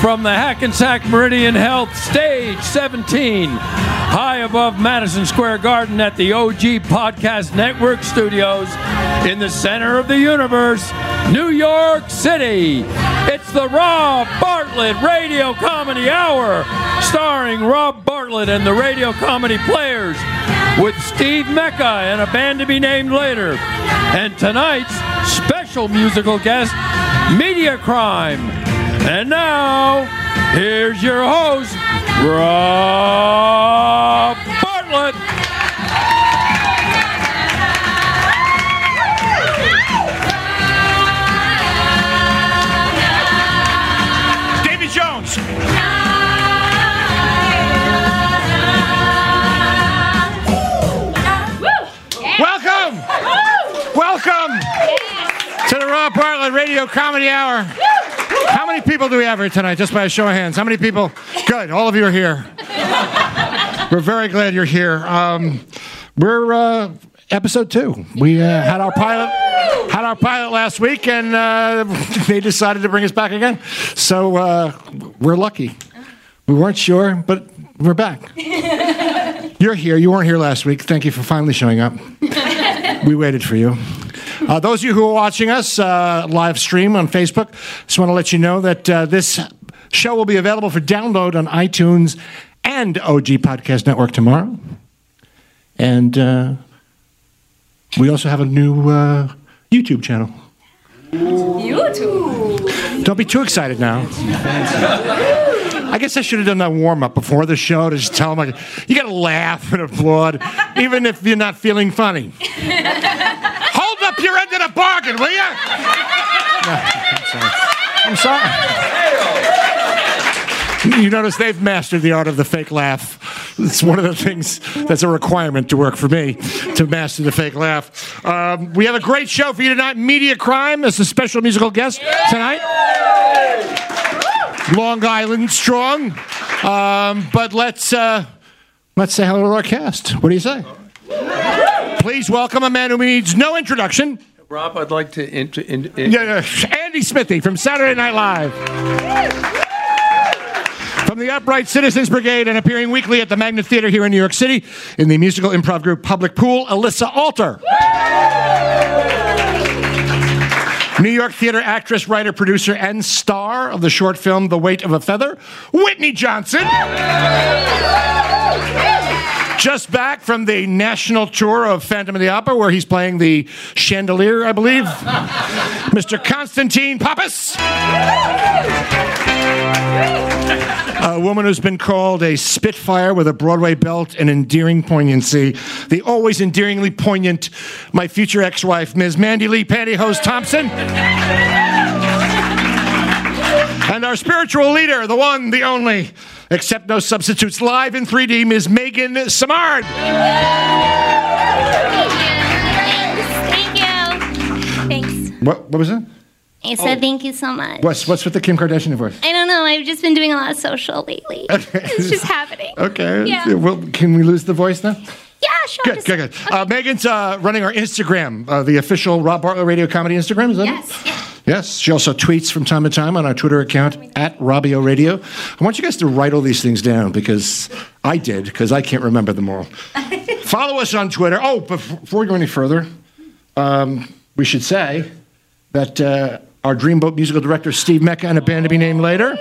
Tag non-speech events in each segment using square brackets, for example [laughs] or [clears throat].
from the Hackensack Meridian Health Stage 17, high above Madison Square Garden at the OG Podcast Network studios in the center of the universe, New York City. It's the Rob Bartlett Radio Comedy Hour, starring Rob Bartlett and the Radio Comedy Players, with Steve Mecca and a band to be named later. And tonight's special musical guest, Media Crime. And now, here's your host, Rob Bartlett. Davy Jones. Welcome. Welcome to the Rob Bartlett Radio Comedy Hour. How many people do we have here tonight? Just by a show of hands. How many people? Good. All of you are here. We're very glad you're here. Um, we're uh, episode two. We uh, had our pilot had our pilot last week, and uh, [laughs] they decided to bring us back again. So uh, we're lucky. We weren't sure, but we're back. [laughs] You're here. You weren't here last week. Thank you for finally showing up. we waited for you. Uh, those of you who are watching us uh, live stream on Facebook, just want to let you know that uh, this show will be available for download on iTunes and OG Podcast Network tomorrow. And uh, we also have a new uh, YouTube channel. YouTube. Don't be too excited now. I guess I should have done that warm up before the show to just tell them, like, you got to laugh and applaud, even if you're not feeling funny. [laughs] Hold up your end of the bargain, will you? No, I'm sorry. I'm sorry. You notice they've mastered the art of the fake laugh. It's one of the things that's a requirement to work for me to master the fake laugh. Um, we have a great show for you tonight. Media Crime as a special musical guest tonight. Long Island strong. Um, but let's uh, let's say hello to our cast. What do you say? Please welcome a man who needs no introduction. Rob, I'd like to. Int- in, in- Yeah, yeah, Andy Smithy from Saturday Night Live. From the Upright Citizens Brigade and appearing weekly at the Magnet Theater here in New York City in the musical improv group Public Pool, Alyssa Alter. New York theater actress, writer, producer, and star of the short film The Weight of a Feather, Whitney Johnson. Just back from the national tour of Phantom of the Opera, where he's playing the chandelier, I believe. [laughs] Mr. Constantine Pappas. [laughs] A woman who's been called a spitfire with a Broadway belt and endearing poignancy. The always endearingly poignant, my future ex wife, Ms. Mandy Lee Pantyhose Thompson. [laughs] And our spiritual leader, the one, the only, except no substitutes, live in 3D, Ms. Megan Samard. Thank you. Thanks. What, what was that? I said thank you so much. What's, what's with the Kim Kardashian voice? I don't know. I've just been doing a lot of social lately. [laughs] It's just happening. Okay. Yeah. Well, can we lose the voice now? Yeah, sure. Good, just- good, good. Uh, Megan's uh, running our Instagram, uh, the official Rob Bartlett Radio Comedy Instagram. Is that Yes, it? yeah. Yes. She also tweets from time to time on our Twitter account at Robbio Radio. I want you guys to write all these things down because I did because I can't remember them all. [laughs] Follow us on Twitter. Oh, before we go any further, um, we should say that uh, our Dreamboat musical director Steve Mecca and a band to be named later.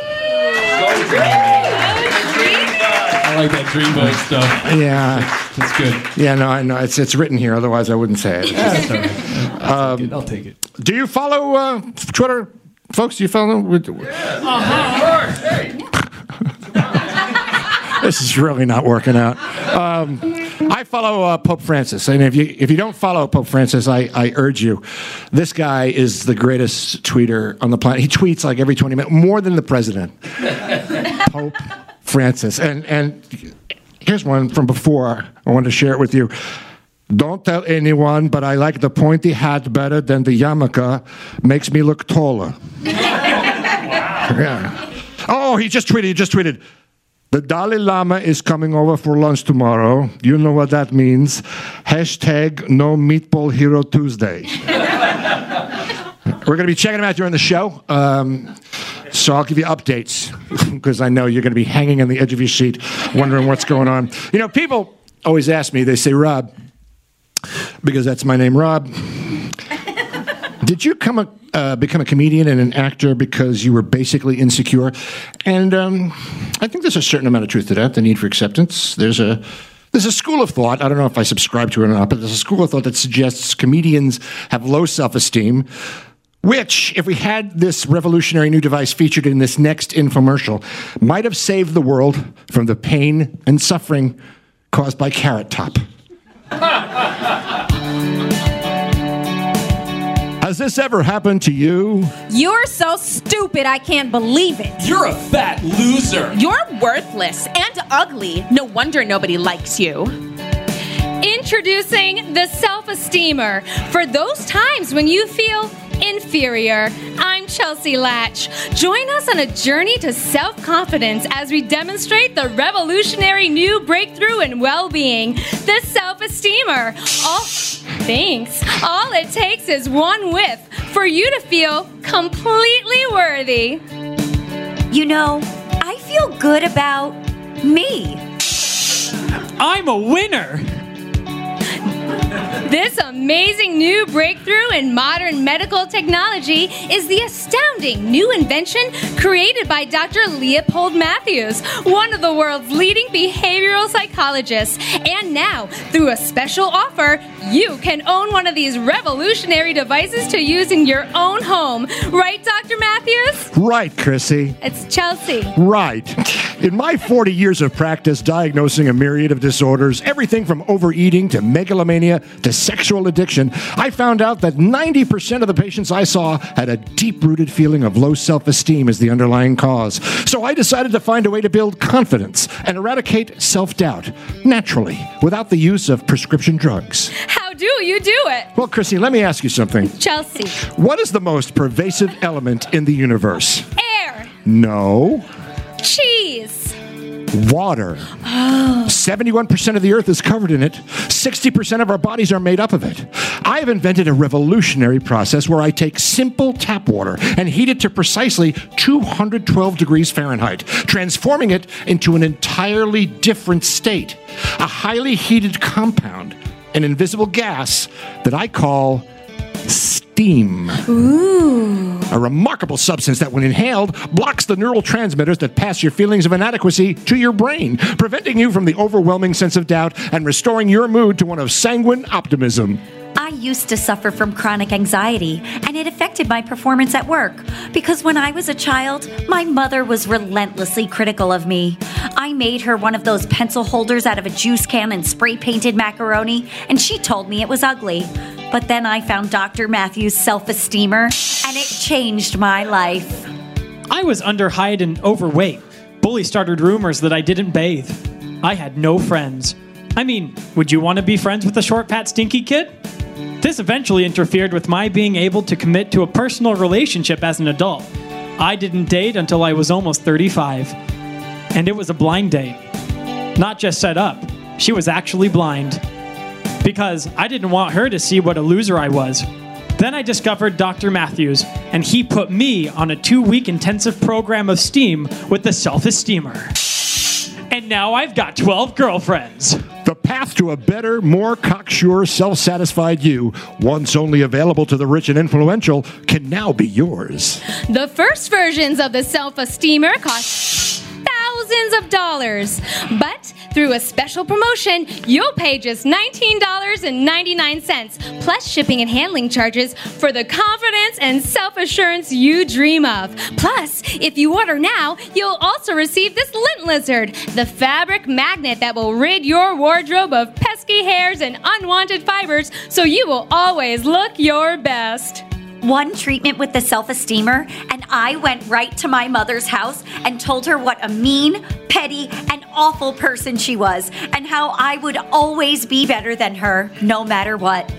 I like that dreamboat stuff. Yeah, That's good. yeah. No, I know it's it's written here. Otherwise, I wouldn't say it. I'll take it. I'll take it. Do you follow uh, Twitter, folks? Do you follow? [laughs] this is really not working out. Um, I follow uh, Pope Francis, and if you if you don't follow Pope Francis, I, I urge you. This guy is the greatest tweeter on the planet. He tweets like every twenty minutes, more than the president. [laughs] Pope Francis, and and here's one from before. I wanted to share it with you. Don't tell anyone, but I like the pointy hat better than the yarmulke. Makes me look taller. [laughs] Yeah. Oh, he just tweeted. He just tweeted. The Dalai Lama is coming over for lunch tomorrow. You know what that means. Hashtag no meatball hero Tuesday. We're going to be checking him out during the show. Um, So I'll give you updates [laughs] because I know you're going to be hanging on the edge of your seat wondering what's going on. You know, people always ask me, they say, Rob, because that's my name, Rob, [laughs] did you come a, uh, become a comedian and an actor because you were basically insecure? And um, I think there's a certain amount of truth to that, the need for acceptance. There's a there's a school of thought, I don't know if I subscribe to it or not, but there's a school of thought that suggests comedians have low self esteem, which, if we had this revolutionary new device featured in this next infomercial, might have saved the world from the pain and suffering caused by Carrot Top. [laughs] Has this ever happened to you? You're so stupid, I can't believe it. You're a fat loser. You're worthless and ugly. No wonder nobody likes you. Introducing the Self Esteemer for those times when you feel inferior. I'm Chelsea Latch. Join us on a journey to self confidence as we demonstrate the revolutionary new breakthrough in well being the Self Esteemer. All, thanks. All it takes is one whiff for you to feel completely worthy. You know, I feel good about me. I'm a winner. This amazing new breakthrough in modern medical technology is the astounding new invention created by Dr. Leopold Matthews, one of the world's leading behavioral psychologists. And now, through a special offer, you can own one of these revolutionary devices to use in your own home. Right, Dr. Matthews? Right, Chrissy. It's Chelsea. Right. In my 40 years of practice diagnosing a myriad of disorders, everything from overeating to megalomania to sexual addiction, I found out that 90% of the patients I saw had a deep rooted feeling of low self esteem as the underlying cause. So I decided to find a way to build confidence and eradicate self doubt naturally without the use of prescription drugs. How do you do it? Well, Chrissy, let me ask you something. Chelsea. What is the most pervasive element in the universe? Air. No. Cheese. Water. Oh. 71% of the earth is covered in it. 60% of our bodies are made up of it. I have invented a revolutionary process where I take simple tap water and heat it to precisely 212 degrees Fahrenheit, transforming it into an entirely different state. A highly heated compound, an invisible gas that I call steam. Ooh. A remarkable substance that, when inhaled, blocks the neural transmitters that pass your feelings of inadequacy to your brain, preventing you from the overwhelming sense of doubt and restoring your mood to one of sanguine optimism. I used to suffer from chronic anxiety, and it affected my performance at work. Because when I was a child, my mother was relentlessly critical of me. I made her one of those pencil holders out of a juice can and spray painted macaroni, and she told me it was ugly. But then I found Dr. Matthews' self esteemer, and it changed my life. I was underheight and overweight. Bully started rumors that I didn't bathe. I had no friends. I mean, would you want to be friends with a short, fat, stinky kid? This eventually interfered with my being able to commit to a personal relationship as an adult. I didn't date until I was almost 35. And it was a blind date. Not just set up, she was actually blind. Because I didn't want her to see what a loser I was. Then I discovered Dr. Matthews, and he put me on a two week intensive program of STEAM with the Self Esteemer. And now I've got 12 girlfriends. The path to a better, more cocksure, self satisfied you, once only available to the rich and influential, can now be yours. The first versions of the Self Esteemer cost thousands of dollars. But through a special promotion, you'll pay just $19.99 plus shipping and handling charges for the confidence and self assurance you dream of. Plus, if you order now, you'll also receive this lint lizard, the fabric magnet that will rid your wardrobe of pesky hairs and unwanted fibers so you will always look your best. One treatment with the self esteemer, and I went right to my mother's house and told her what a mean, petty, and awful person she was, and how I would always be better than her, no matter what.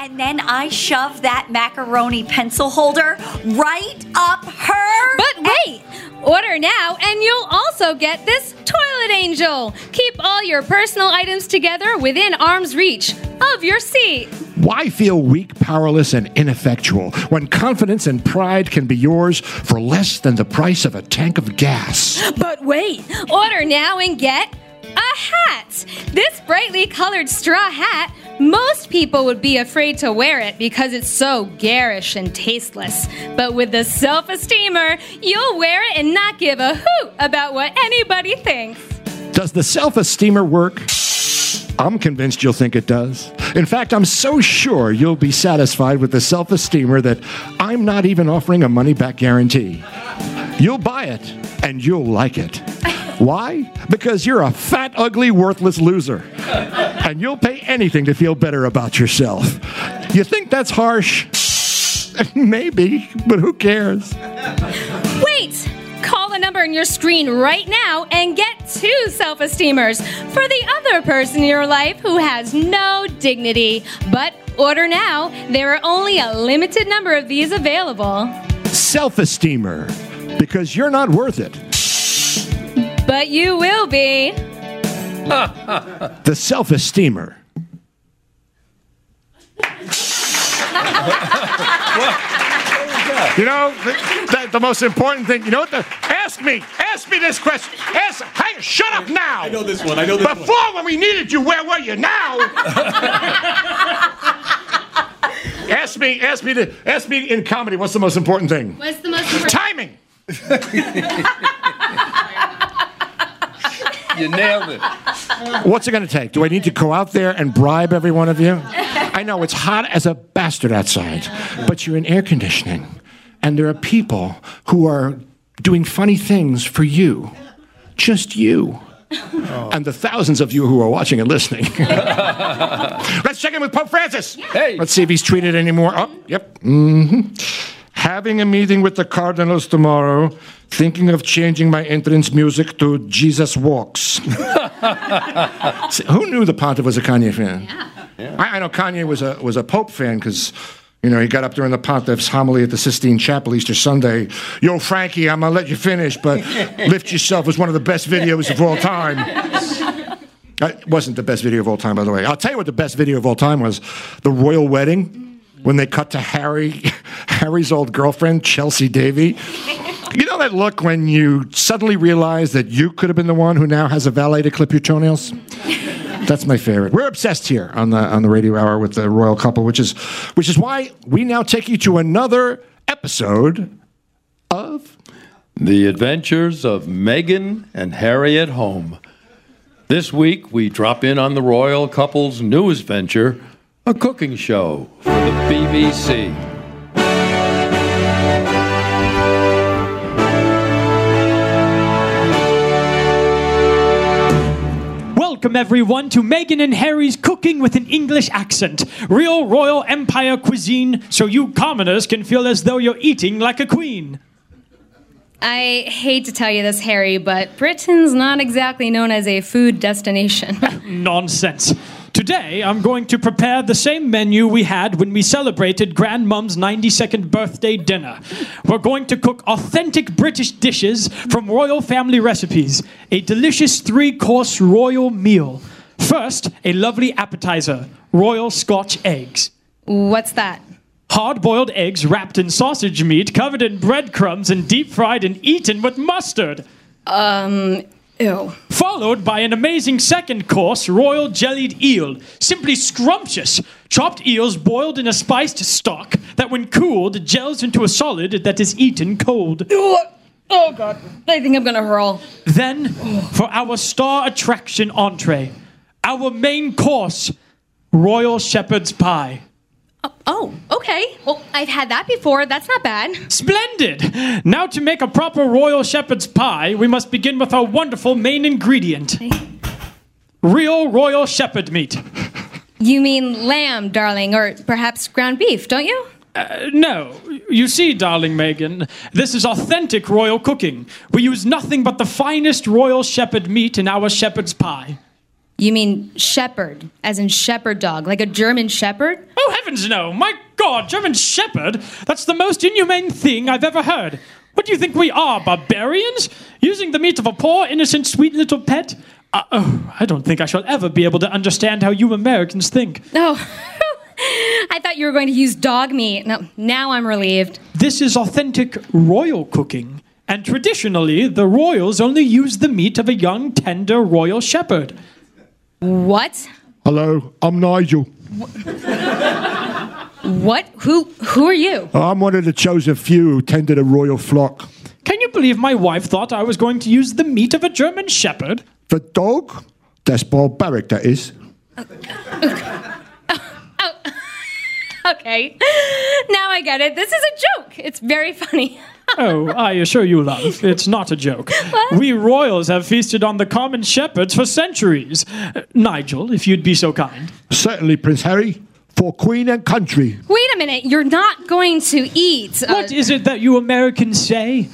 And then I shoved that macaroni pencil holder right up her. But wait, Order now and you'll also get this Toilet Angel. Keep all your personal items together within arm's reach of your seat. Why feel weak, powerless, and ineffectual when confidence and pride can be yours for less than the price of a tank of gas? But wait, order now and get a hat. This brightly colored straw hat, most people would be afraid to wear it because it's so garish and tasteless. But with the self esteemer, you'll wear it and not give a hoot about what anybody thinks. Does the self esteemer work? I'm convinced you'll think it does. In fact, I'm so sure you'll be satisfied with the self esteemer that I'm not even offering a money back guarantee. You'll buy it and you'll like it. [laughs] Why? Because you're a fat, ugly, worthless loser. And you'll pay anything to feel better about yourself. You think that's harsh? [laughs] Maybe, but who cares? Wait! Call the number on your screen right now and get two self esteemers for the other person in your life who has no dignity. But order now, there are only a limited number of these available. Self esteemer. Because you're not worth it. But you will be. [laughs] The self esteemer. [laughs] You know, the, the, the most important thing, you know what? The, ask me, ask me this question. Ask, hey, shut up now. I know this one. I know this Before, one. when we needed you, where were you now? [laughs] ask me, ask me, to, ask me in comedy, what's the most important thing? What's the most important? Timing. [laughs] You nailed it. What's it going to take? Do I need to go out there and bribe every one of you? I know it's hot as a bastard outside, but you're in air conditioning, and there are people who are doing funny things for you, just you. And the thousands of you who are watching and listening. [laughs] Let's check in with Pope Francis. Hey. Let's see if he's tweeted anymore. Oh, yep. Mm-hmm. Having a meeting with the cardinals tomorrow, thinking of changing my entrance music to Jesus Walks. [laughs] See, Who knew the Pontiff was a Kanye fan? I, I know Kanye was a was a Pope fan because. You know, he got up during the Pontiff's homily at the Sistine Chapel Easter Sunday. Yo, Frankie, I'm gonna let you finish, but [laughs] "Lift Yourself" was one of the best videos of all time. It wasn't the best video of all time, by the way. I'll tell you what the best video of all time was: the royal wedding when they cut to Harry, [laughs] Harry's old girlfriend, Chelsy Davy. You know that look when you suddenly realize that you could have been the one who now has a valet to clip your toenails? That's my favorite. We're obsessed here on the on the radio hour with the royal couple, which is which is why we now take you to another episode of The Adventures of Meghan and Harry at Home. This week, we drop in on the royal couple's newest venture, a cooking show for the BBC. Welcome everyone to Meghan and Harry's Cooking with an English Accent. Real Royal Empire cuisine so you commoners can feel as though you're eating like a queen. I hate to tell you this, Harry, but Britain's not exactly known as a food destination. [laughs] Nonsense. Today, I'm going to prepare the same menu we had when we celebrated Grandmum's 92nd birthday dinner. We're going to cook authentic British dishes from royal family recipes, a delicious three course royal meal. First, a lovely appetizer royal Scotch eggs. What's that? Hard boiled eggs wrapped in sausage meat, covered in breadcrumbs, and deep fried and eaten with mustard. Um, Ew. Followed by an amazing second course, royal jellied eel. Simply scrumptious. Chopped eels boiled in a spiced stock that, when cooled, gels into a solid that is eaten cold. Oh god, I think I'm gonna hurl. Then, for our star attraction entree, our main course, royal shepherd's pie. Oh, oh, okay. Well, I've had that before. That's not bad. Splendid! Now, to make a proper royal shepherd's pie, we must begin with our wonderful main ingredient real royal shepherd meat. You mean lamb, darling, or perhaps ground beef, don't you? Uh, no, you see, darling Megan, this is authentic royal cooking. We use nothing but the finest royal shepherd meat in our shepherd's pie. You mean shepherd, as in shepherd dog, like a German shepherd? Oh, heavens no! My God, German shepherd? That's the most inhumane thing I've ever heard. What do you think we are, barbarians? Using the meat of a poor, innocent, sweet little pet? Uh, oh, I don't think I shall ever be able to understand how you Americans think. Oh, [laughs] I thought you were going to use dog meat. No, now I'm relieved. This is authentic royal cooking. And traditionally, the royals only use the meat of a young, tender royal shepherd. What? Hello, I'm Nigel. What? Who? Who are you? I'm one of the chosen few who tended a royal flock. Can you believe my wife thought I was going to use the meat of a German shepherd? The dog? That's barbaric, that is. [laughs] Okay, now I get it. This is a joke. It's very funny. [laughs] Oh, I assure you, love, it's not a joke. We royals have feasted on the common shepherds for centuries. Uh, Nigel, if you'd be so kind. Certainly, Prince Harry. For Queen and country. Wait a minute. You're not going to eat. uh, What is it that you Americans say?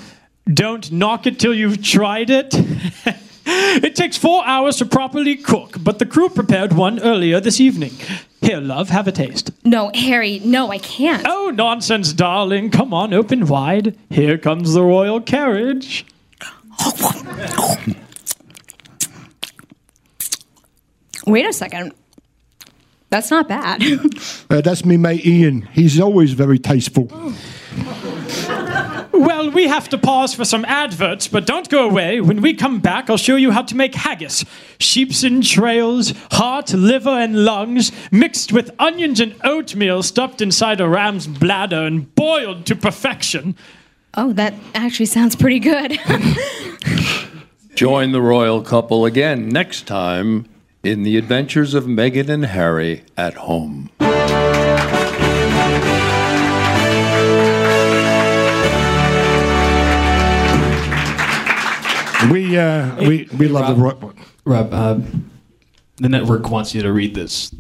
Don't knock it till you've tried it. [laughs] it takes four hours to properly cook, but the crew prepared one earlier this evening. Here, love, have a taste. no, Harry. No, I can't. Oh, nonsense, darling. Come on, open wide. Here comes the royal carriage. Wait a second. That's not bad. [laughs] Uh, that's me mate Ian. He's always very tasteful. Well, we have to pause for some adverts, but don't go away. When we come back, I'll show you how to make haggis. Sheep's entrails, heart, liver, and lungs, mixed with onions and oatmeal stuffed inside a ram's bladder and boiled to perfection. oh, that actually sounds pretty good. [laughs] Join the royal couple again next time in the adventures of Meghan and Harry at home. We uh, we we love the Roy- Rob, uh, the network wants you to read this.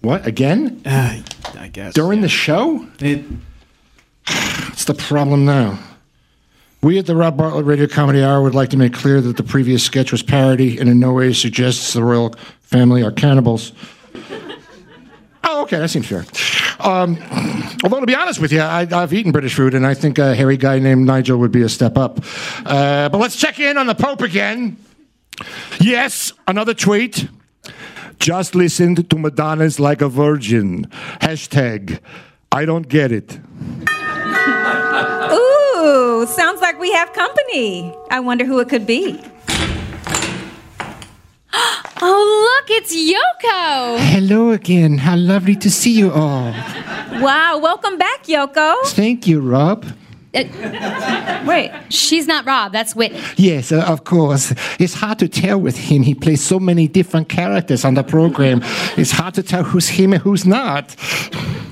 what again Uh, I guess. during the show. It, What's the problem now? We at the Rob Bartlett Radio Comedy Hour would like to make clear that the previous sketch was parody and in no way suggests the royal family are cannibals. Oh, okay, that seems fair. Um, although, to be honest with you, I, I've eaten British food, and I think a hairy guy named Nigel would be a step up. Uh, but let's check in on the Pope again. Yes, another tweet. Just listened to Madonna's Like a Virgin. Hashtag, I don't get it. [laughs] Ooh, sounds like we have company. I wonder who it could be. [gasps] [gasps] oh, look, it's Yoko. Hello again. How lovely to see you all. Wow, welcome back, Yoko. Thank you, Rob. Wait, She's not Rob. That's Whitney. Yes, uh, of course. It's hard to tell with him. He plays so many different characters on the program. It's hard to tell who's him and who's not.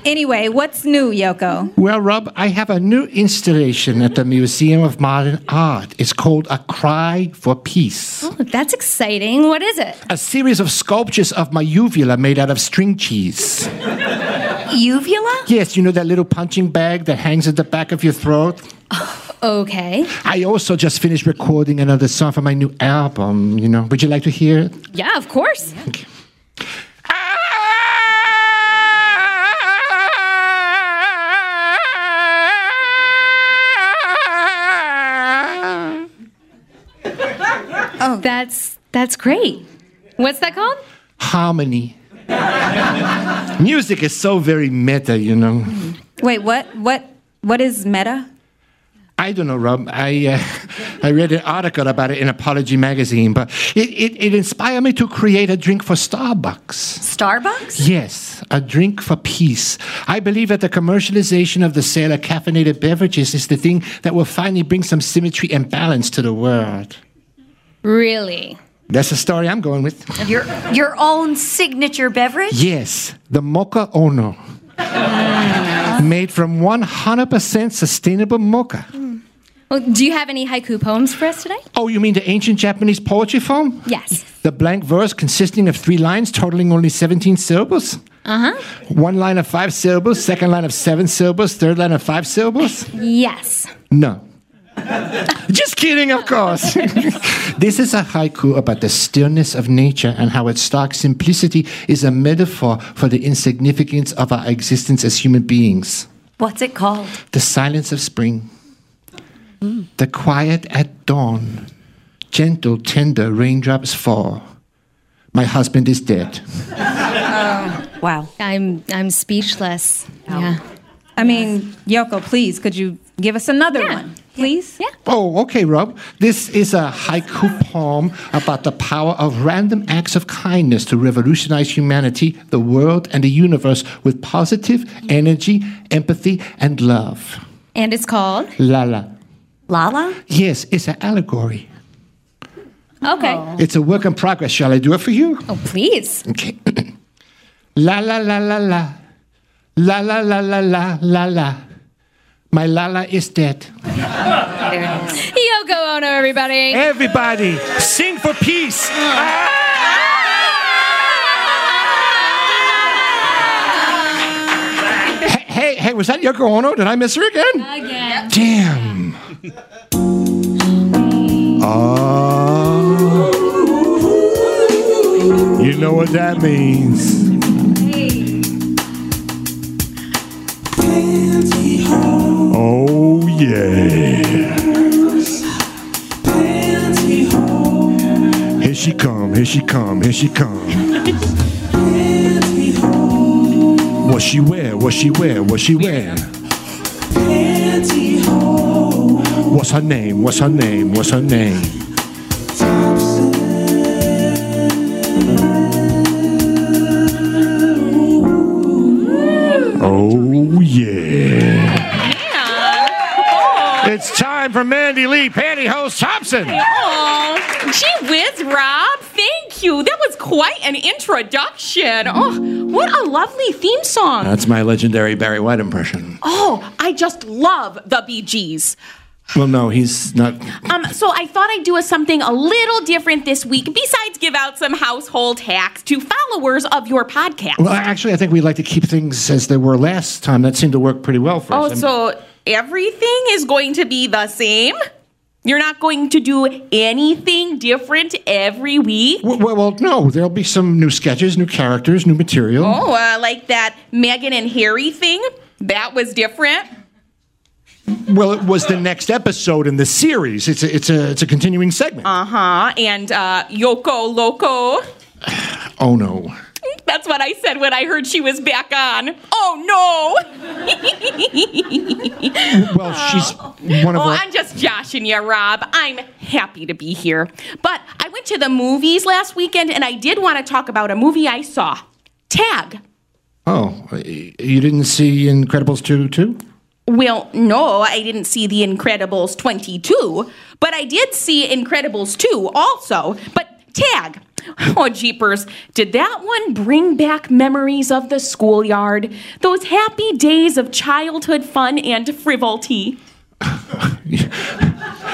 anyway, what's new, Yoko? Well, Rob, I have a new installation at the Museum of Modern Art. It's called A Cry for Peace. Oh, that's exciting. What is it? A series of sculptures of my uvula made out of string cheese. [laughs] Uvula? Yes, you know that little punching bag that hangs at the back of your throat? [laughs] Okay. I also just finished recording another song for my new album, you know. Would you like to hear it? Yeah, of course. [laughs] Oh, that's that's great. What's that called? Harmony. [laughs] Music is so very meta, you know. Wait, what? What? What is meta? I don't know, Rob. I uh, I read an article about it in Apology magazine, but it, it, it inspired me to create a drink for Starbucks. Starbucks? Yes, a drink for peace. I believe that the commercialization of the sale of caffeinated beverages is the thing that will finally bring some symmetry and balance to the world. Really? That's the story I'm going with. Your your own signature beverage? Yes, the Mocha Ono. Made from 100% sustainable mocha. Well, do you have any haiku poems for us today? Oh, you mean the ancient Japanese poetry form? Yes. The blank verse consisting of three lines totaling only 17 syllables? Uh huh. One line of five syllables, second line of seven syllables, third line of five syllables? Yes. No. [laughs] Just kidding, of course. [laughs] this is a haiku about the stillness of nature and how its stark simplicity is a metaphor for the insignificance of our existence as human beings. What's it called? The silence of spring. The quiet at dawn. Gentle, tender raindrops fall. My husband is dead. [laughs] Oh, wow. I'm I'm speechless. Yeah. I mean, Yoko, please, could you give us another Yeah. one, please? Yeah. Oh, okay, Rob. This is a haiku poem about the power of random acts of kindness to revolutionize humanity, the world, and the universe with positive energy, empathy, and love. And it's called La la. Lala? Yes, it's an allegory. Okay. Oh. It's a work in progress. Shall I do it for you? Oh, please. Okay. [clears throat] la la la la la. La la la la la la la. My Lala is dead. [laughs] Yoko Ono, everybody. Everybody, sing for peace. Hey, hey, hey, was that Yoko Ono? Did I miss her again? Again. Damn. Oh. You know what that means. Oh, yeah. Here she come, here she come, here she come. What she wear, what she wear, what she wear? What's her name, what's her name, what's her name? It's time for Mandy Lee Pantyhose Thompson. Oh, gee whiz, Rob. Thank you. That was quite an introduction. Oh, what a lovely theme song. That's my legendary Barry White impression. Oh, I just love the Bee Gees. Well, no, he's not. Um, so I thought I'd do a something a little different this week, besides give out some household hacks to followers of your podcast. Well, actually, I think we'd like to keep things as they were last time. That seemed to work pretty well for Oh, us. I'm- so everything is going to be the same? You're not going to do anything different every week? Well, well, no, there'll be some new sketches, new characters, new material. Oh, uh, like that Megan and Harry thing? That was different? Well, it was the next episode in the series. It's a, it's a, it's a continuing segment. Uh huh. And uh, Yoko Loco. [sighs] oh no. That's what I said when I heard she was back on. Oh no! Well, she's one of oh, our. I'm just joshing you, Rob. I'm happy to be here. But I went to the movies last weekend and I did want to talk about a movie I saw Tag. Oh, you didn't see Incredibles 2 too? Well, no, I didn't see The Incredibles 22, but I did see Incredibles 2 also. But Tag. Oh, jeepers. Did that one bring back memories of the schoolyard? Those happy days of childhood fun and frivolity. [laughs]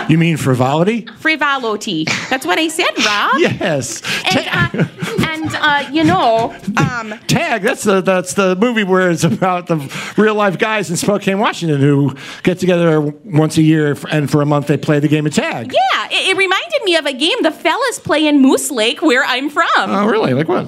You mean frivolity? Frivolity. That's what I said, Rob. [laughs] Yes. And, uh, and uh, you know, um, Tag. That's the that's the movie where it's about the real life guys in Spokane, Washington, who get together once a year and for a month they play the game of tag. yeah, it, it reminded me of a game the fellas play in Moose Lake, where I'm from. Oh, really? Like what?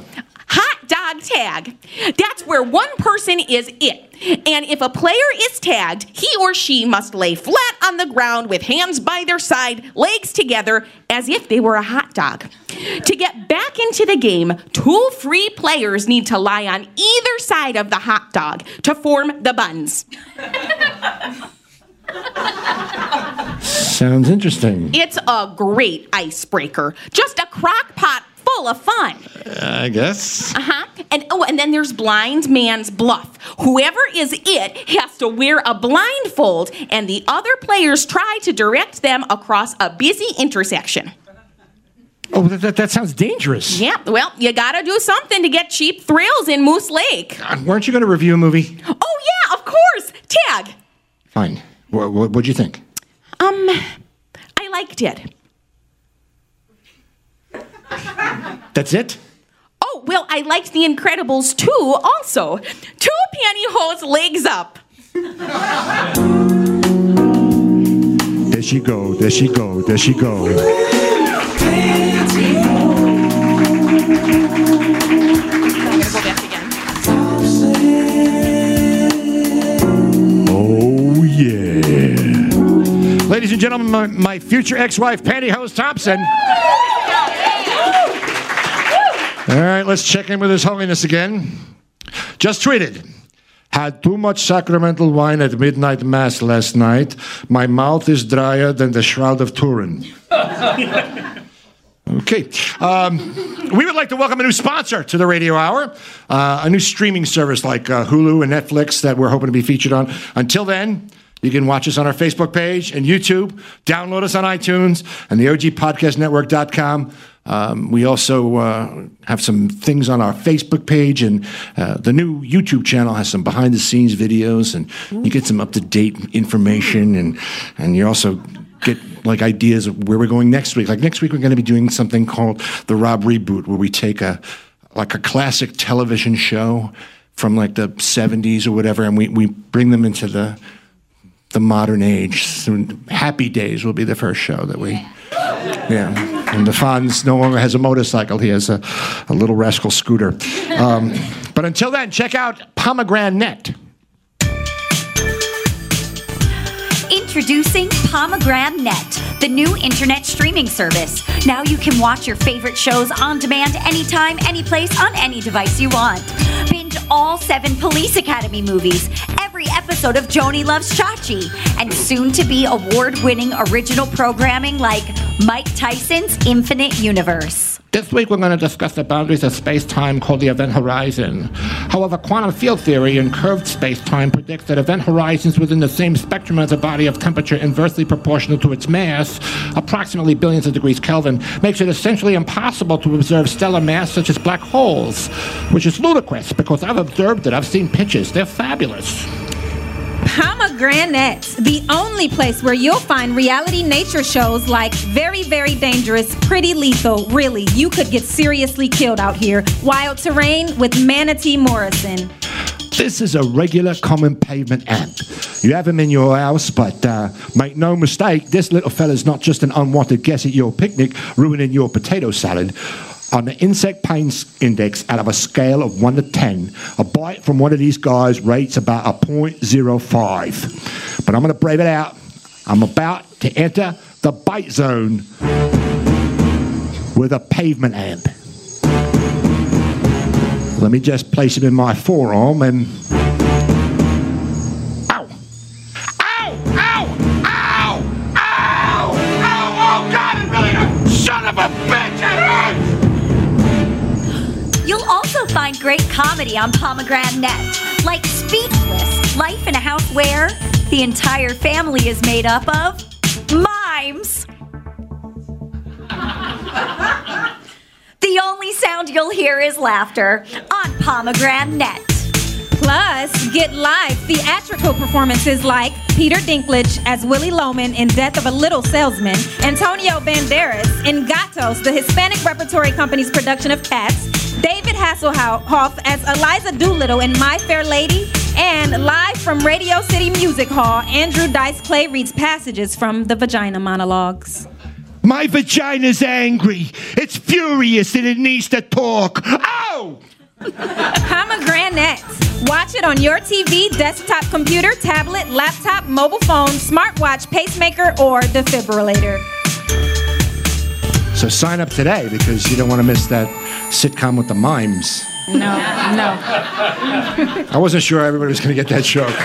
Dog tag. That's where one person is it. And if a player is tagged, he or she must lay flat on the ground with hands by their side, legs together, as if they were a hot dog. To get back into the game, two free players need to lie on either side of the hot dog to form the buns. Sounds interesting. It's a great icebreaker. Just a crock pot full of fun. I guess. Uh huh. And oh, and then there's blind man's bluff. Whoever is it has to wear a blindfold, and the other players try to direct them across a busy intersection. Oh, that, that, that sounds dangerous. Yeah, well, you gotta do something to get cheap thrills in Moose Lake. God, weren't you going to review a movie? Oh yeah, of course. Tag. Fine. What, what, what'd you think? Um, I liked it. That's it? Oh well, I liked The Incredibles too. Also, two pantyhose legs up. There she go. There she go. There she go. Oh yeah. Ladies and and gentlemen, my, my future ex-wife, Pantyhose Thompson. All right, let's check in with His Holiness again. Just tweeted. Had too much sacramental wine at midnight mass last night. My mouth is drier than the Shroud of Turin. [laughs] Okay. Um, we would like to welcome a new sponsor to the Radio Hour, uh, a new streaming service like uh, Hulu and Netflix that we're hoping to be featured on. Until then, you can watch us on our Facebook page and YouTube, download us on iTunes and the OGPodcastNetwork.com. Um, we also uh, have some things on our Facebook page, and uh, the new YouTube channel has some behind the scenes videos, and you get some up to date information, and, and you also get like ideas of where we're going next week. Like next week, we're going to be doing something called the Rob Reboot, where we take a like a classic television show from like the 70s or whatever, and we, we bring them into the the modern age. So Happy Days will be the first show that we. Yeah. And the Fonz no longer has a motorcycle. He has a, a little rascal scooter. Um, but until then, check out Pomegranate. Introducing Pomegranate Net, the new internet streaming service. Now you can watch your favorite shows on demand anytime, anyplace, on any device you want. Binge all seven Police Academy movies, every episode of Joanie Loves Chachi, and soon to be award winning original programming like Mike Tyson's Infinite Universe. This week we're going to discuss the boundaries of space-time called the event horizon. However, quantum field theory in curved space-time predicts that event horizons within the same spectrum as a body of temperature inversely proportional to its mass, approximately billions of degrees Kelvin, makes it essentially impossible to observe stellar mass such as black holes, which is ludicrous because I've observed it. I've seen pictures. They're fabulous. Pomegranate, the only place where you'll find reality nature shows like Very, Very Dangerous, Pretty Lethal. Really, you could get seriously killed out here. Wild Terrain with Manatee Morrison. This is a regular common pavement ant. You have him in your house, but uh, make no mistake, this little fella's not just an unwanted guest at your picnic ruining your potato salad. On the insect pain index, out of a scale of 1 to 10, a bite from one of these guys rates about a 0.05. But I'm going to brave it out. I'm about to enter the bite zone with a pavement ant. Let me just place it in my forearm and. Great comedy on Pomegranate Net, like Speechless, Life in a House Where the entire family is made up of mimes. [laughs] The only sound you'll hear is laughter on Pomegranate Net. Plus, get live theatrical performances like Peter Dinklage as Willy Loman in Death of a Little Salesman, Antonio Banderas in Gatos, the Hispanic Repertory Company's production of Cats, David Hasselhoff as Eliza Doolittle in My Fair Lady, and live from Radio City Music Hall, Andrew Dice Clay reads passages from the Vagina Monologues. My vagina's angry. It's furious and it needs to talk. Oh! Ow! Pomegranate. Watch it on your TV, desktop computer, tablet, laptop, mobile phone, smartwatch, pacemaker, or defibrillator. So sign up today because you don't want to miss that sitcom with the mimes. No, no. I wasn't sure everybody was going to get that joke.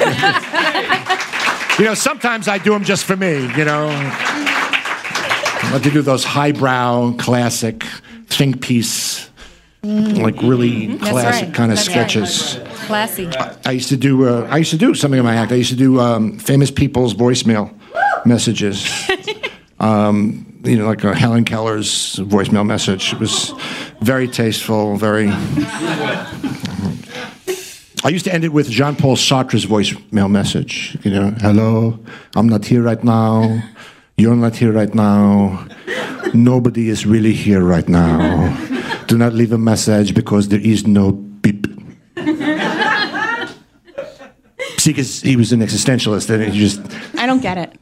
you know, sometimes I do them just for me, you know. I like to do those highbrow, classic, think piece, like really classic kind of sketches. Classy. I used to do. Uh, I used to do something in my act. I used to do um, famous people's voicemail messages. [laughs] um, you know, like uh, Helen Keller's voicemail message. It was very tasteful, very. I used to end it with Jean Paul Sartre's voicemail message. You know, hello, I'm not here right now. You're not here right now. Nobody is really here right now. Do not leave a message because there is no beep. [laughs] See, because he was an existentialist, and he just. I don't get it.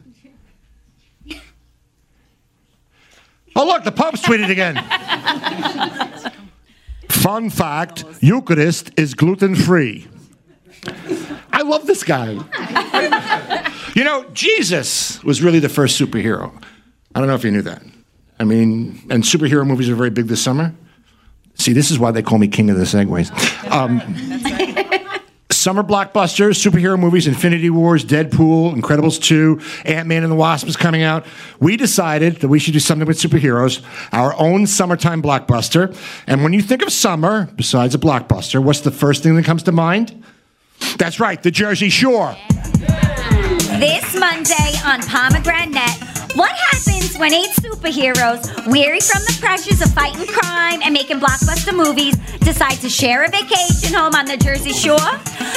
Oh, look, the Pope's tweeted again. Fun fact Eucharist is gluten free. I love this guy. You know, Jesus was really the first superhero. I don't know if you knew that. I mean, and superhero movies are very big this summer. See, this is why they call me king of the segways. Um, summer blockbusters, superhero movies, Infinity Wars, Deadpool, Incredibles 2, Ant Man and the Wasp is coming out. We decided that we should do something with superheroes, our own summertime blockbuster. And when you think of summer, besides a blockbuster, what's the first thing that comes to mind? That's right, the Jersey Shore. This Monday on Pomegranate, what happens when eight superheroes, weary from the pressures of fighting crime and making blockbuster movies, decide to share a vacation home on the Jersey Shore?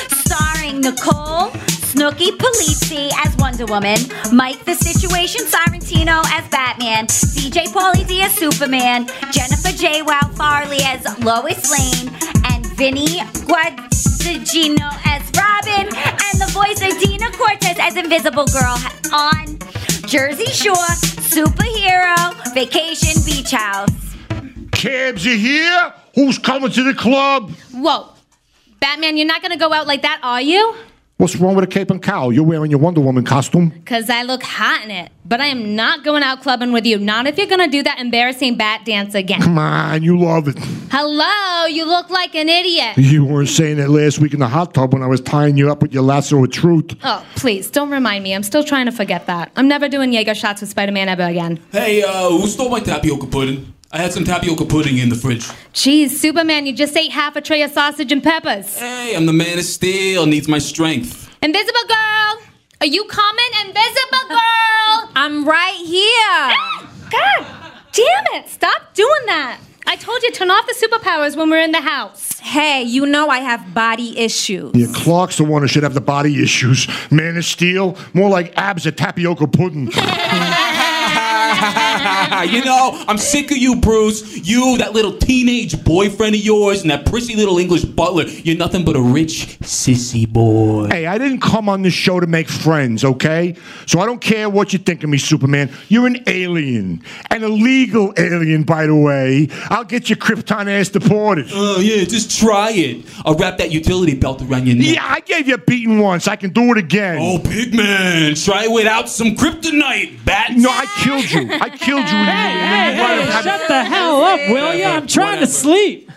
Starring Nicole Snooki Polizzi as Wonder Woman, Mike the Situation Sorrentino as Batman, DJ Pauly D as Superman, Jennifer J. Wow Farley as Lois Lane, and Vinny Guadagnino as Robin, and the voice of Deena Cortese as Invisible Girl on Jersey Shore Superhero Vacation Beach House. Cabs, you here? Who's coming to the club? Whoa. Batman, you're not gonna go out like that, are you? What's wrong with a cape and cowl? You're wearing your Wonder Woman costume. Cause I look hot in it. But I am not going out clubbing with you. Not if you're gonna do that embarrassing bat dance again. Come on, you love it. Hello, you look like an idiot. You weren't saying that last week in the hot tub when I was tying you up with your lasso of truth. Oh, please, don't remind me. I'm still trying to forget that. I'm never doing Jaeger shots with Spider Man ever again. Hey, uh, who stole my tapioca pudding? I had some tapioca pudding in the fridge. Jeez, Superman, you just ate half a tray of sausage and peppers. Hey, I'm the man of steel, needs my strength. Invisible girl! Are you coming, Invisible girl? I'm right here. God damn it! Stop doing that! I told you turn off the superpowers when we're in the house. Hey, you know I have body issues. Yeah, Clark's the one who should have the body issues. Man of Steel, more like abs of tapioca pudding. [laughs] [laughs] you know, I'm sick of you, Bruce. You, that little teenage boyfriend of yours, and that prissy little English butler. You're nothing but a rich sissy boy. hey, I didn't come on this show to make friends, okay? So I don't care what you think of me, Superman. You're an alien. An illegal alien, by the way. I'll get your Krypton ass deported. Oh, yeah, just try it. I'll wrap that utility belt around your neck. Yeah, I gave you a beating once. I can do it again. Oh, big man, try it without some kryptonite, bat. No, I killed you. I killed you. when you- Hey, when you hey, hey, shut the hell up, will you? I'm trying to sleep.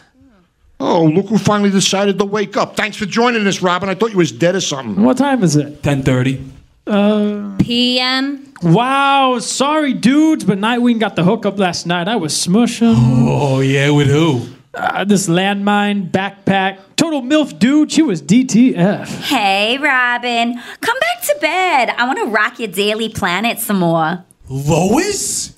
Oh, look who finally decided to wake up. Thanks for joining us, Robin. I thought you was dead or something. What time is it? 10:30. Uh, PM. wow, sorry, dudes, but Nightwing got the hookup last night. I was smushing. Oh, yeah, with who? Uh, this landmine backpack, total milf dude. She was DTF. Hey, Robin, come back to bed. I want to rock your Daily Planet some more. Lois?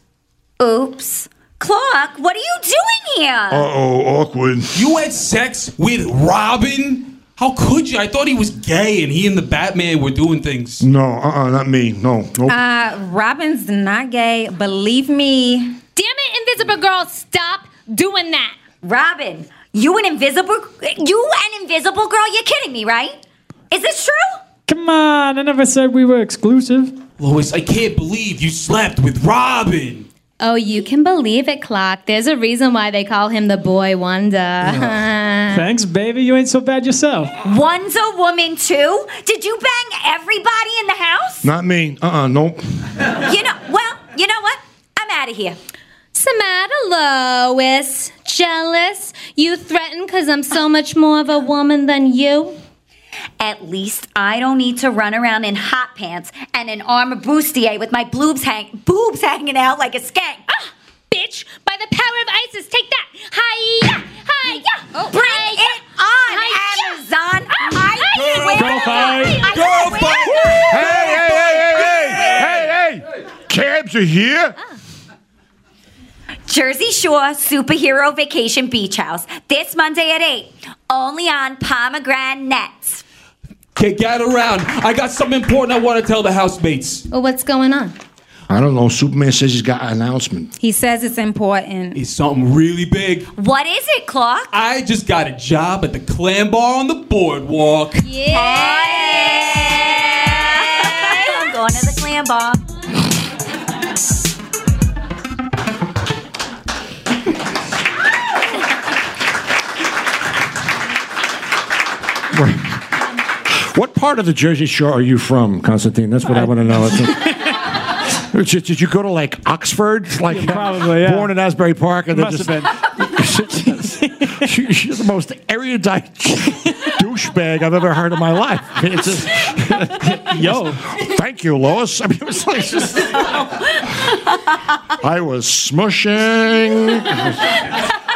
Oops. Clark, what are you doing here? Uh-oh, awkward. You had sex with Robin? How could you? I thought he was gay and he and the Batman were doing things. No, uh-uh, not me. No, nope. Uh, Robin's not gay. Believe me. Damn it, Invisible girl, stop doing that. Robin, you an invisible you an invisible girl? You're kidding me, right? Is this true? Come on, I never said we were exclusive. Lois, I can't believe you slept with Robin. Oh, you can believe it, Clark. There's a reason why they call him the boy wonder. [laughs] Thanks, baby. You ain't so bad yourself. One's a Woman too? Did you bang everybody in the house? Not me. Uh-uh, nope. You know, well, you know what? I'm out of here. Samantha Lois, jealous? You threaten because I'm so much more of a woman than you? At least I don't need to run around in hot pants and an armor bustier with my boobs hang boobs hanging out like a skank. Ah, bitch! By the power of ISIS, take that! Hiya! Hiya! Bring it on, Hi-ya! Amazon! Hi-ya! I swear Girl to fight. God, I. Hey, hey, hey, hey, hey, hey, hey! Cabs are here? Jersey Shore Superhero Vacation Beach House this Monday at 8. Only on Pomegranate. Okay, gather around. I got something important I want to tell the housemates. Well, what's going on? I don't know. Superman says he's got an announcement. He says it's important. It's something really big. What is it, Clark? I just got a job at the clam bar on the boardwalk. Yeah! I'm going to the clam bar. What part of the Jersey Shore are you from, Constantine? That's what I, want to know. [laughs] Did, did you go to like Oxford? Like probably, yeah. born in Asbury Park, and then just been. [laughs] She's the most erudite douchebag I've ever heard in my life. It's just, Yo. thank you, Lois. I mean, it was like just, [laughs] I was smushing.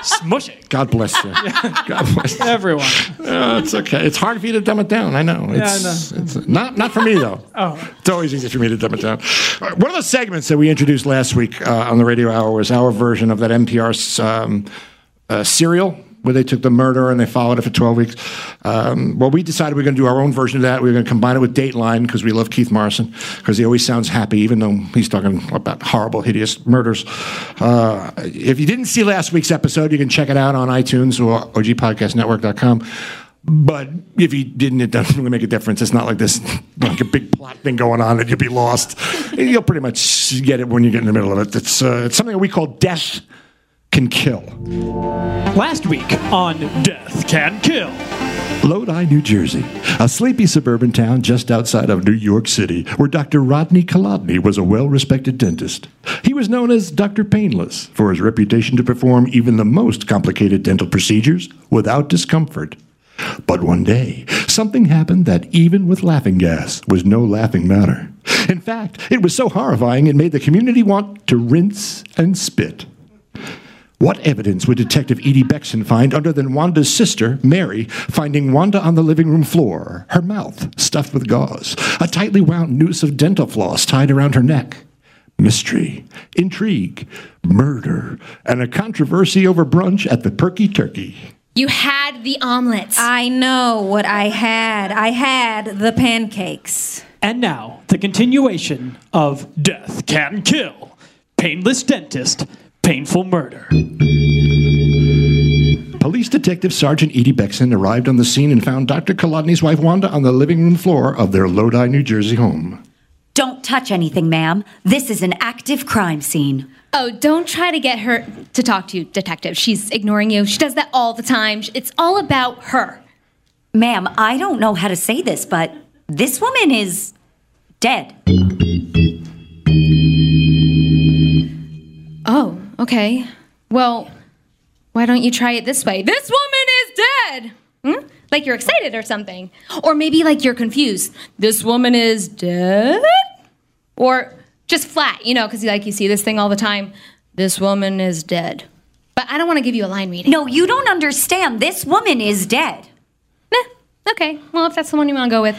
Smush it. God bless you. [laughs] God bless you. Everyone. Uh, it's okay. It's hard for you to dumb it down. I know. Yeah, I It's, It's not not for me though. [laughs] Oh. It's always easy for me to dumb it down. Uh, One of the segments that we introduced last week uh, on the radio hour was our version of that NPR um, uh, serial where they took the murder and they followed it for 12 weeks. Um, well, we decided we are going to do our own version of that. We are going to combine it with Dateline because we love Keith Morrison because he always sounds happy, even though he's talking about horrible, hideous murders. Uh, if you didn't see last week's episode, you can check it out on iTunes or ogpodcastnetwork.com. But if you didn't, it doesn't really make a difference. It's not like this, like a big plot thing going on that you'll be lost. You'll pretty much get it when you get in the middle of it. It's, uh, it's something we call Death Can Kill. Last week on Death Can Kill. Lodi, New Jersey, a sleepy suburban town just outside of New York City, where Dr. Rodney Kolodny was a well respected dentist. He was known as Dr. Painless for his reputation to perform even the most complicated dental procedures without discomfort. But one day, something happened that, even with laughing gas, was no laughing matter. In fact, it was so horrifying it made the community want to rinse and spit. What evidence would Detective Edie Beckson find other than Wanda's sister, Mary, finding Wanda on the living room floor, her mouth stuffed with gauze, a tightly wound noose of dental floss tied around her neck? Mystery, intrigue, murder, and a controversy over brunch at the Perky Turkey. You had the omelets. I know what I had. I had the pancakes. And now, the continuation of Death Can Kill. Painless dentist, painful murder. Police Detective Sergeant Edie Beckson arrived on the scene and found Dr. Kolodny's wife Wanda on the living room floor of their Lodi, New Jersey home. Don't touch anything, ma'am. This is an active crime scene. Oh, don't try to get her to talk to you, detective. She's ignoring you. She does that all the time. It's all about her. Ma'am, I don't know how to say this, but this woman is dead. Oh, okay. Well, why don't you try it this way? This woman is dead! Hmm? Like you're excited or something. Or maybe like you're confused. This woman is dead? Or just flat, you know, because like you see this thing all the time. This woman is dead. But I don't want to give you a line reading. No, you don't understand. This woman is dead. Eh, okay, well, if that's the one you want to go with.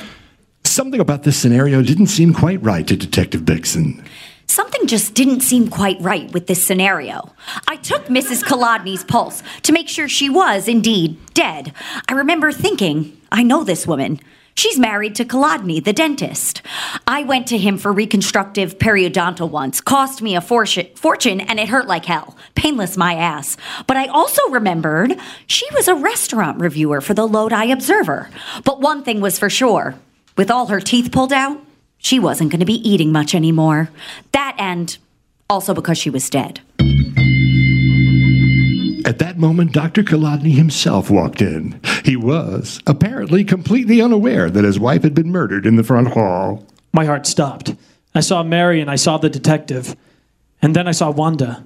Something about this scenario didn't seem quite right to Detective Beckson. Something just didn't seem quite right with this scenario. I took Mrs. Kolodny's pulse to make sure she was indeed dead. I remember thinking, I know this woman. She's married to Kolodny, the dentist. I went to him for reconstructive periodontal once. Cost me a fortune, fortune and it hurt like hell. Painless my ass. But I also remembered she was a restaurant reviewer for the Lodi Observer. But one thing was for sure. With all her teeth pulled out, she wasn't going to be eating much anymore. That and also because she was dead. At that moment, Dr. Kolodny himself walked in. He was, apparently, completely unaware that his wife had been murdered in the front hall. My heart stopped. I saw Mary and I saw the detective. And then I saw Wanda.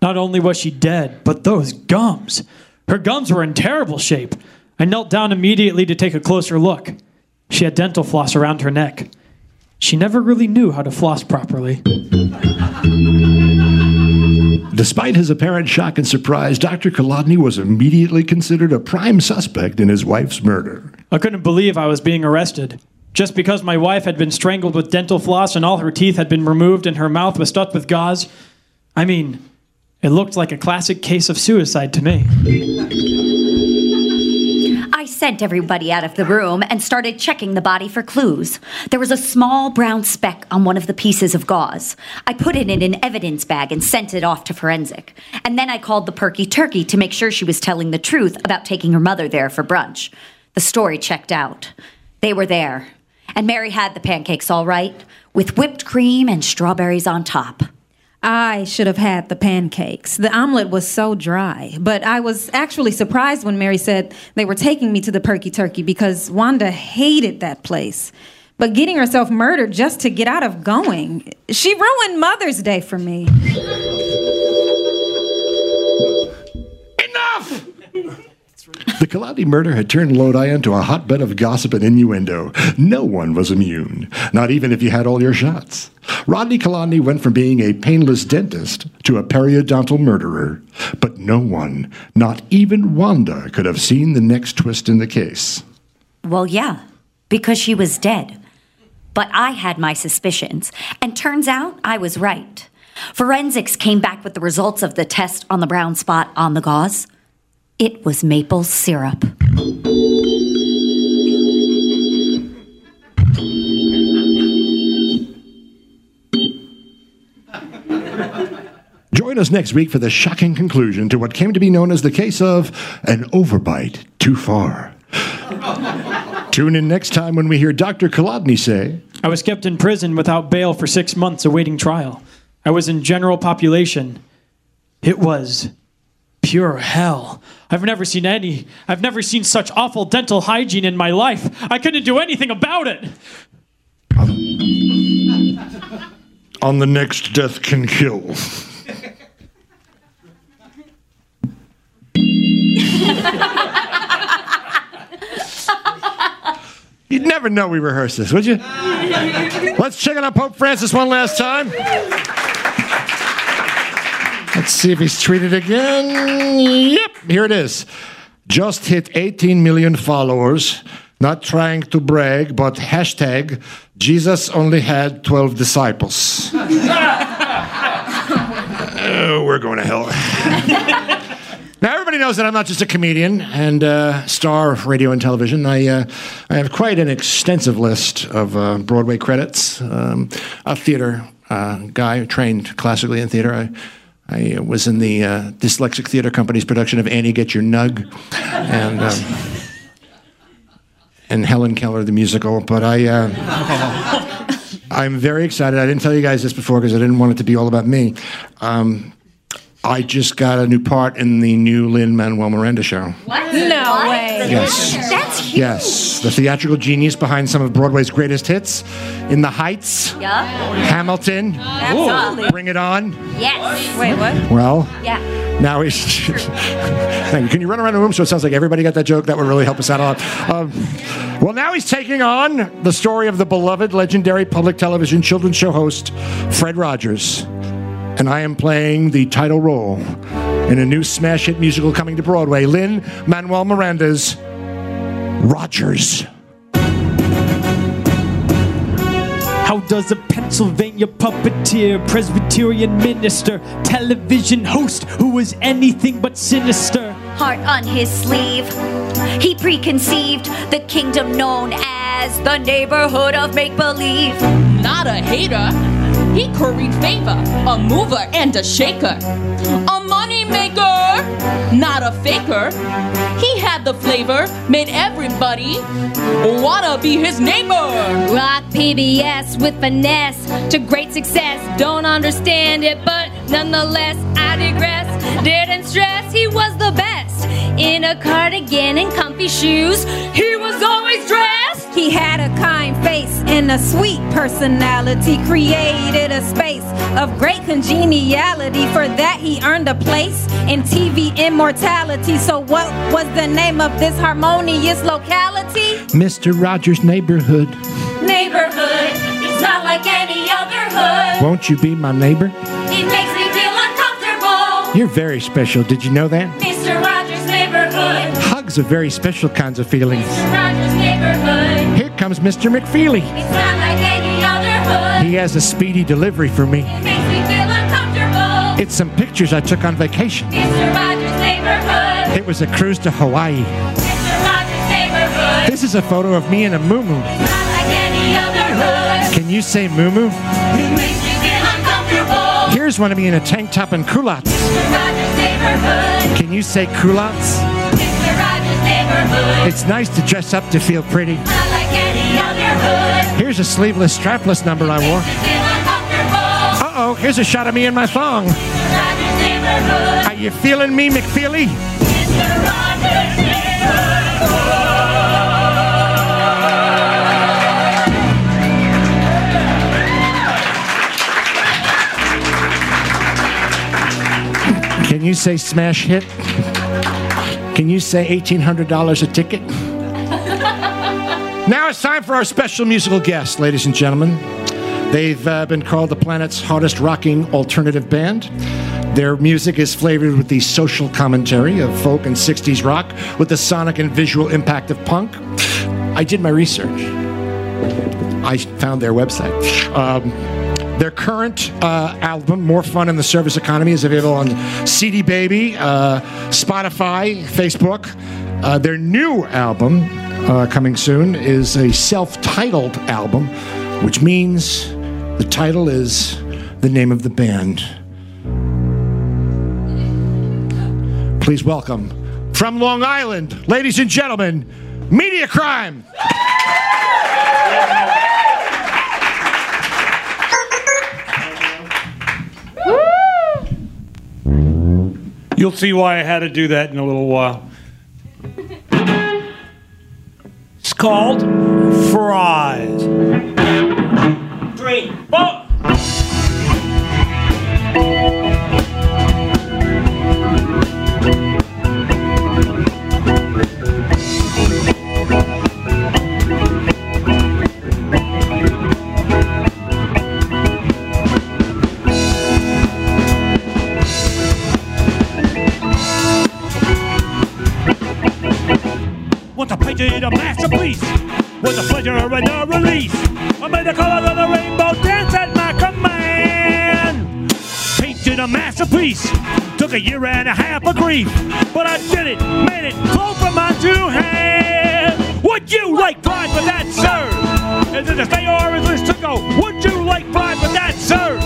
Not only was she dead, but those gums. Her gums were in terrible shape. I knelt down immediately to take a closer look. She had dental floss around her neck. She never really knew how to floss properly. Despite his apparent shock and surprise, Dr. Kolodny was immediately considered a prime suspect in his wife's murder. I couldn't believe I was being arrested. Just because my wife had been strangled with dental floss and all her teeth had been removed and her mouth was stuffed with gauze. I mean, it looked like a classic case of suicide to me. Sent everybody out of the room and started checking the body for clues. There was a small brown speck on one of the pieces of gauze. I put it in an evidence bag and sent it off to forensic. And then I called the Perky Turkey to make sure she was telling the truth about taking her mother there for brunch. The story checked out. They were there. And Mary had the pancakes all right, with whipped cream and strawberries on top. I should have had the pancakes. The omelet was so dry. But I was actually surprised when Mary said they were taking me to the Perky Turkey because Wanda hated that place. But getting herself murdered just to get out of going, she ruined Mother's Day for me. Enough! The Kolodny murder had turned Lodi into a hotbed of gossip and innuendo. No one was immune, not even if you had all your shots. Rodney Kolodny went from being a painless dentist to a periodontal murderer. But no one, not even Wanda, could have seen the next twist in the case. Well, yeah, because she was dead. But I had my suspicions, and turns out I was right. Forensics came back with the results of the test on the brown spot on the gauze. It was maple syrup. Join us next week for the shocking conclusion to what came to be known as the case of an overbite too far. Tune in next time when we hear Dr. Kolodny say, I was kept in prison without bail for six months awaiting trial. I was in general population. It was pure hell. I've never seen any. I've never seen such awful dental hygiene in my life. I couldn't do anything about it. [laughs] On the next Death Can Kill. [laughs] You'd never know we rehearsed this, would you? Let's check it out Pope Francis one last time. Let's see if he's tweeted again. Yep, here it is. Just hit 18 million followers. Not trying to brag, but hashtag Jesus only had 12 disciples. oh, [laughs] we're going to hell. [laughs] Now, everybody knows that I'm not just a comedian and uh, star of radio and television. I, uh, I have quite an extensive list of uh, Broadway credits. Um, a theater uh, guy, trained classically in theater. I, I was in the uh, Dyslexic Theater Company's production of Annie Get Your Nug and, um, and Helen Keller, the musical. But I. Uh, I'm very excited. I didn't tell you guys this before because I didn't want it to be all about me. Um, I just got a new part in the new Lin Manuel Miranda show. What? No way. Yes. That's huge. Yes, the theatrical genius behind some of Broadway's greatest hits, In the Heights, Yeah. Hamilton, Absolutely. Bring It On. Yes. Wait, what? Well, Yeah. now he's. [laughs] Thank you. Can you run around the room so it sounds like everybody got that joke? That would really help us out a lot. Um, well, now he's taking on the story of the beloved, legendary public television children's show host, Fred Rogers. And I am playing the title role in a new smash hit musical coming to Broadway, Lin Manuel Miranda's Rogers. How does a Pennsylvania puppeteer, Presbyterian minister, television host who was anything but sinister? Heart on his sleeve. He preconceived the kingdom known as the neighborhood of make believe. Not a hater. He curried favor, a mover and a shaker. A money maker, not a faker. He had the flavor, made everybody wanna be his neighbor. Rock PBS with finesse to great success. Don't understand it, but nonetheless, I digress. Didn't stress, he was the best. In a cardigan and comfy shoes, he was always dressed. He had a kind face and a sweet personality, created a space of great congeniality. For that, he earned a place in TV immortality. So, what was the name of this harmonious locality? Mr. Rogers' neighborhood. Neighborhood it's not like any other hood. Won't you be my neighbor? It makes me feel uncomfortable. You're very special. Did you know that? Mr. Rogers' neighborhood. Hugs are very special kinds of feelings. Mr. Rogers' neighborhood. Here comes Mr. McFeely. It's not like any other hood. He has a speedy delivery for me. It makes me feel uncomfortable. It's some pictures I took on vacation. Mr. Rogers' neighborhood. It was a cruise to Hawaii. Mr. Rogers' neighborhood. This is a photo of me in a muumuu. Not like any other hood. Can you say muumuu? It makes me feel uncomfortable. Here's one of me in a tank top and culottes. Mr. Rogers' neighborhood. Can you say culottes? It's nice to dress up to feel pretty. Here's a sleeveless strapless number I wore. Uncomfortable. Uh-oh, Here's a shot of me in my thong. Are you feeling me, McFeely? Can you say smash hit? Can you say $1,800 a ticket? now it's time for our special musical guest, ladies and gentlemen. They've uh, been called the planet's hottest rocking alternative band. Their music is flavored with the social commentary of folk and 60s rock with the sonic and visual impact of punk. I did my research. I found their website. Um, their current uh, album, More Fun in the Service Economy, is available on CD Baby, uh, Spotify, Facebook. Uh, their new album, uh, coming soon, is a self titled album, which means the title is the name of the band. Please welcome from Long Island, ladies and gentlemen, Media Crime. You'll see why I had to do that in a little while. It's called Fries. A. Took a year and a half of grief, but I did it, made it flow from my two hands. Would you like fries with that, sir? Is it to stay or is this to go? Would you like fries with that, sir?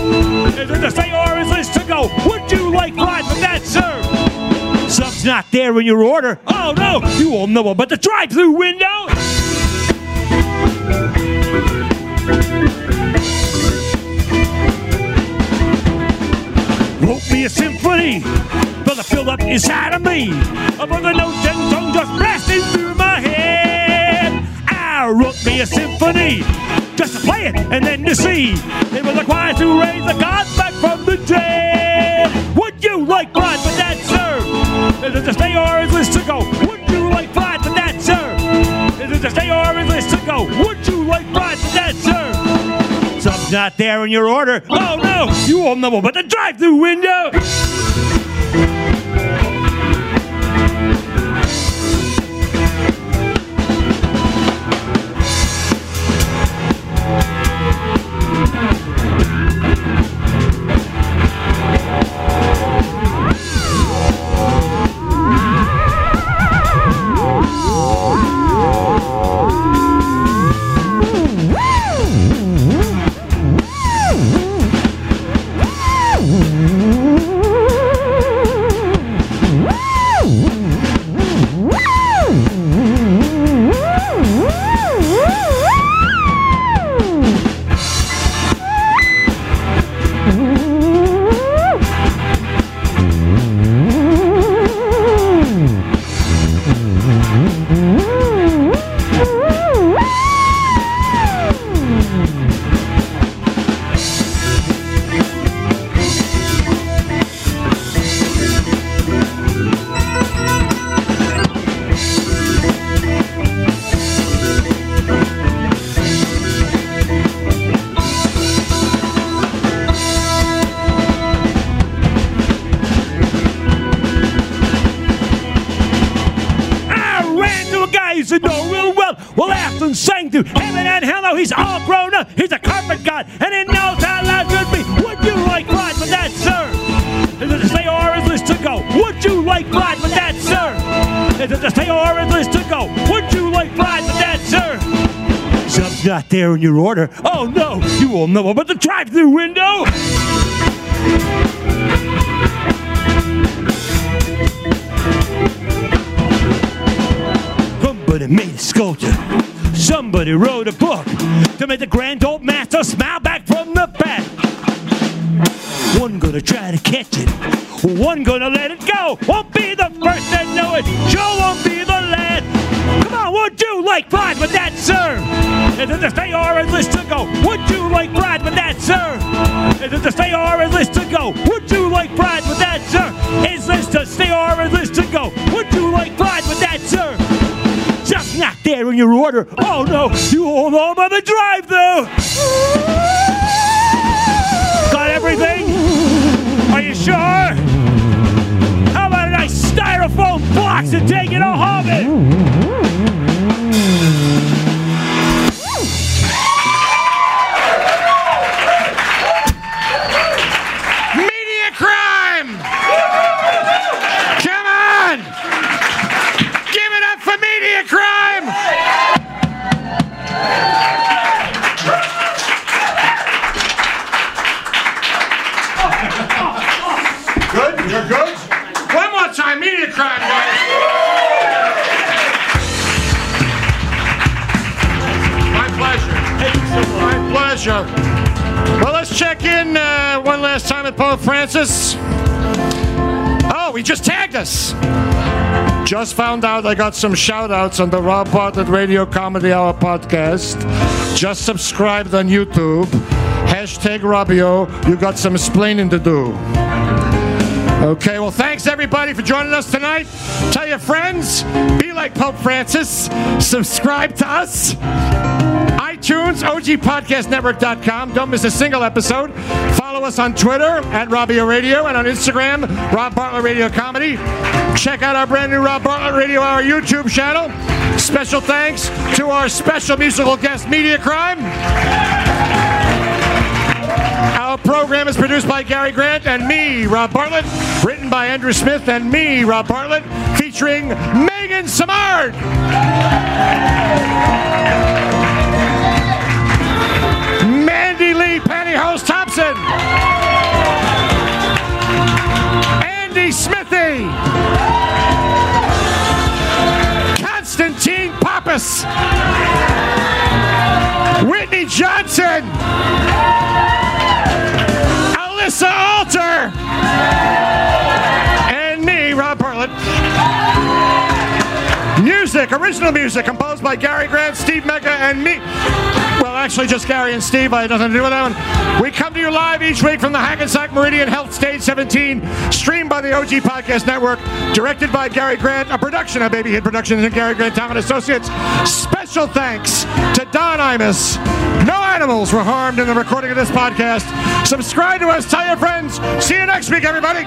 Is it to stay or is this to go? Would you like fries with that, sir? Something's not there in your order. Oh no, you won't know about the drive-through window. But I filled up inside of me. Above the notes and tongue just blasting through my head. I wrote me a symphony, just to play it and then to see. It was a choir to raise the gods back from the dead. Would you like blood with that, sir? Is it to stay or is this to go? Would you like blood with that, sir? Is it to stay or is this to go? Would you like blood with that, sir? Something's not there in your order. Oh no, you won't know about the drive-through window. I there in your order. Oh no, you won't know about the drive-through window. Somebody made a sculpture. Somebody wrote a book to make the grand old master smile back from the back. One gonna try to catch it. One gonna let it go. Won't be the first to know it. Sure won't be would you like pride with that, sir? Is it the stay or is this to go? Would you like pride with that, sir? Is it the stay or is this to go? Would you like pride with that, sir? Is this to stay or is this to go? Would you like pride with that, sir? Just not there in your order. Oh no, you home on the drive though. Got everything? Are you sure? How about a nice styrofoam box and take it home? Pleasure. Well, let's check in uh, one last time with Pope Francis. Oh, he just tagged us. Just found out I got some shout outs on the Rob Bartlett Radio Comedy Hour podcast. Just subscribed on YouTube. Hashtag Robio. You got some explaining to do. Okay, well, thanks everybody for joining us tonight. Tell your friends, be like Pope Francis, subscribe to us iTunes, OGPodcastNetwork.com. Don't miss a single episode. Follow us on Twitter at Robbio Radio and on Instagram, Rob Bartlett Radio Comedy. Check out our brand new Rob Bartlett Radio Hour YouTube channel. Special thanks to our special musical guest, Media Crime. Our program is produced by Gary Grant and me, Rob Bartlett. Written by Andrew Smith and me, Rob Bartlett. Featuring Megan Samard. Pantyhose Thompson. Andy Smithy. Constantine Pappas. Whitney Johnson. Alyssa Alter. Original music, composed by Gary Grant, Steve Mecca, and me. Well, actually, just Gary and Steve. I had nothing to do with that one. We come to you live each week from the Hackensack Meridian Health Stage 17, streamed by the OG Podcast Network, directed by Gary Grant, a production of Baby Hit Productions and Gary Grant and Associates. Special thanks to Don Imus. No animals were harmed in the recording of this podcast. Subscribe to us, tell your friends. See you next week, everybody.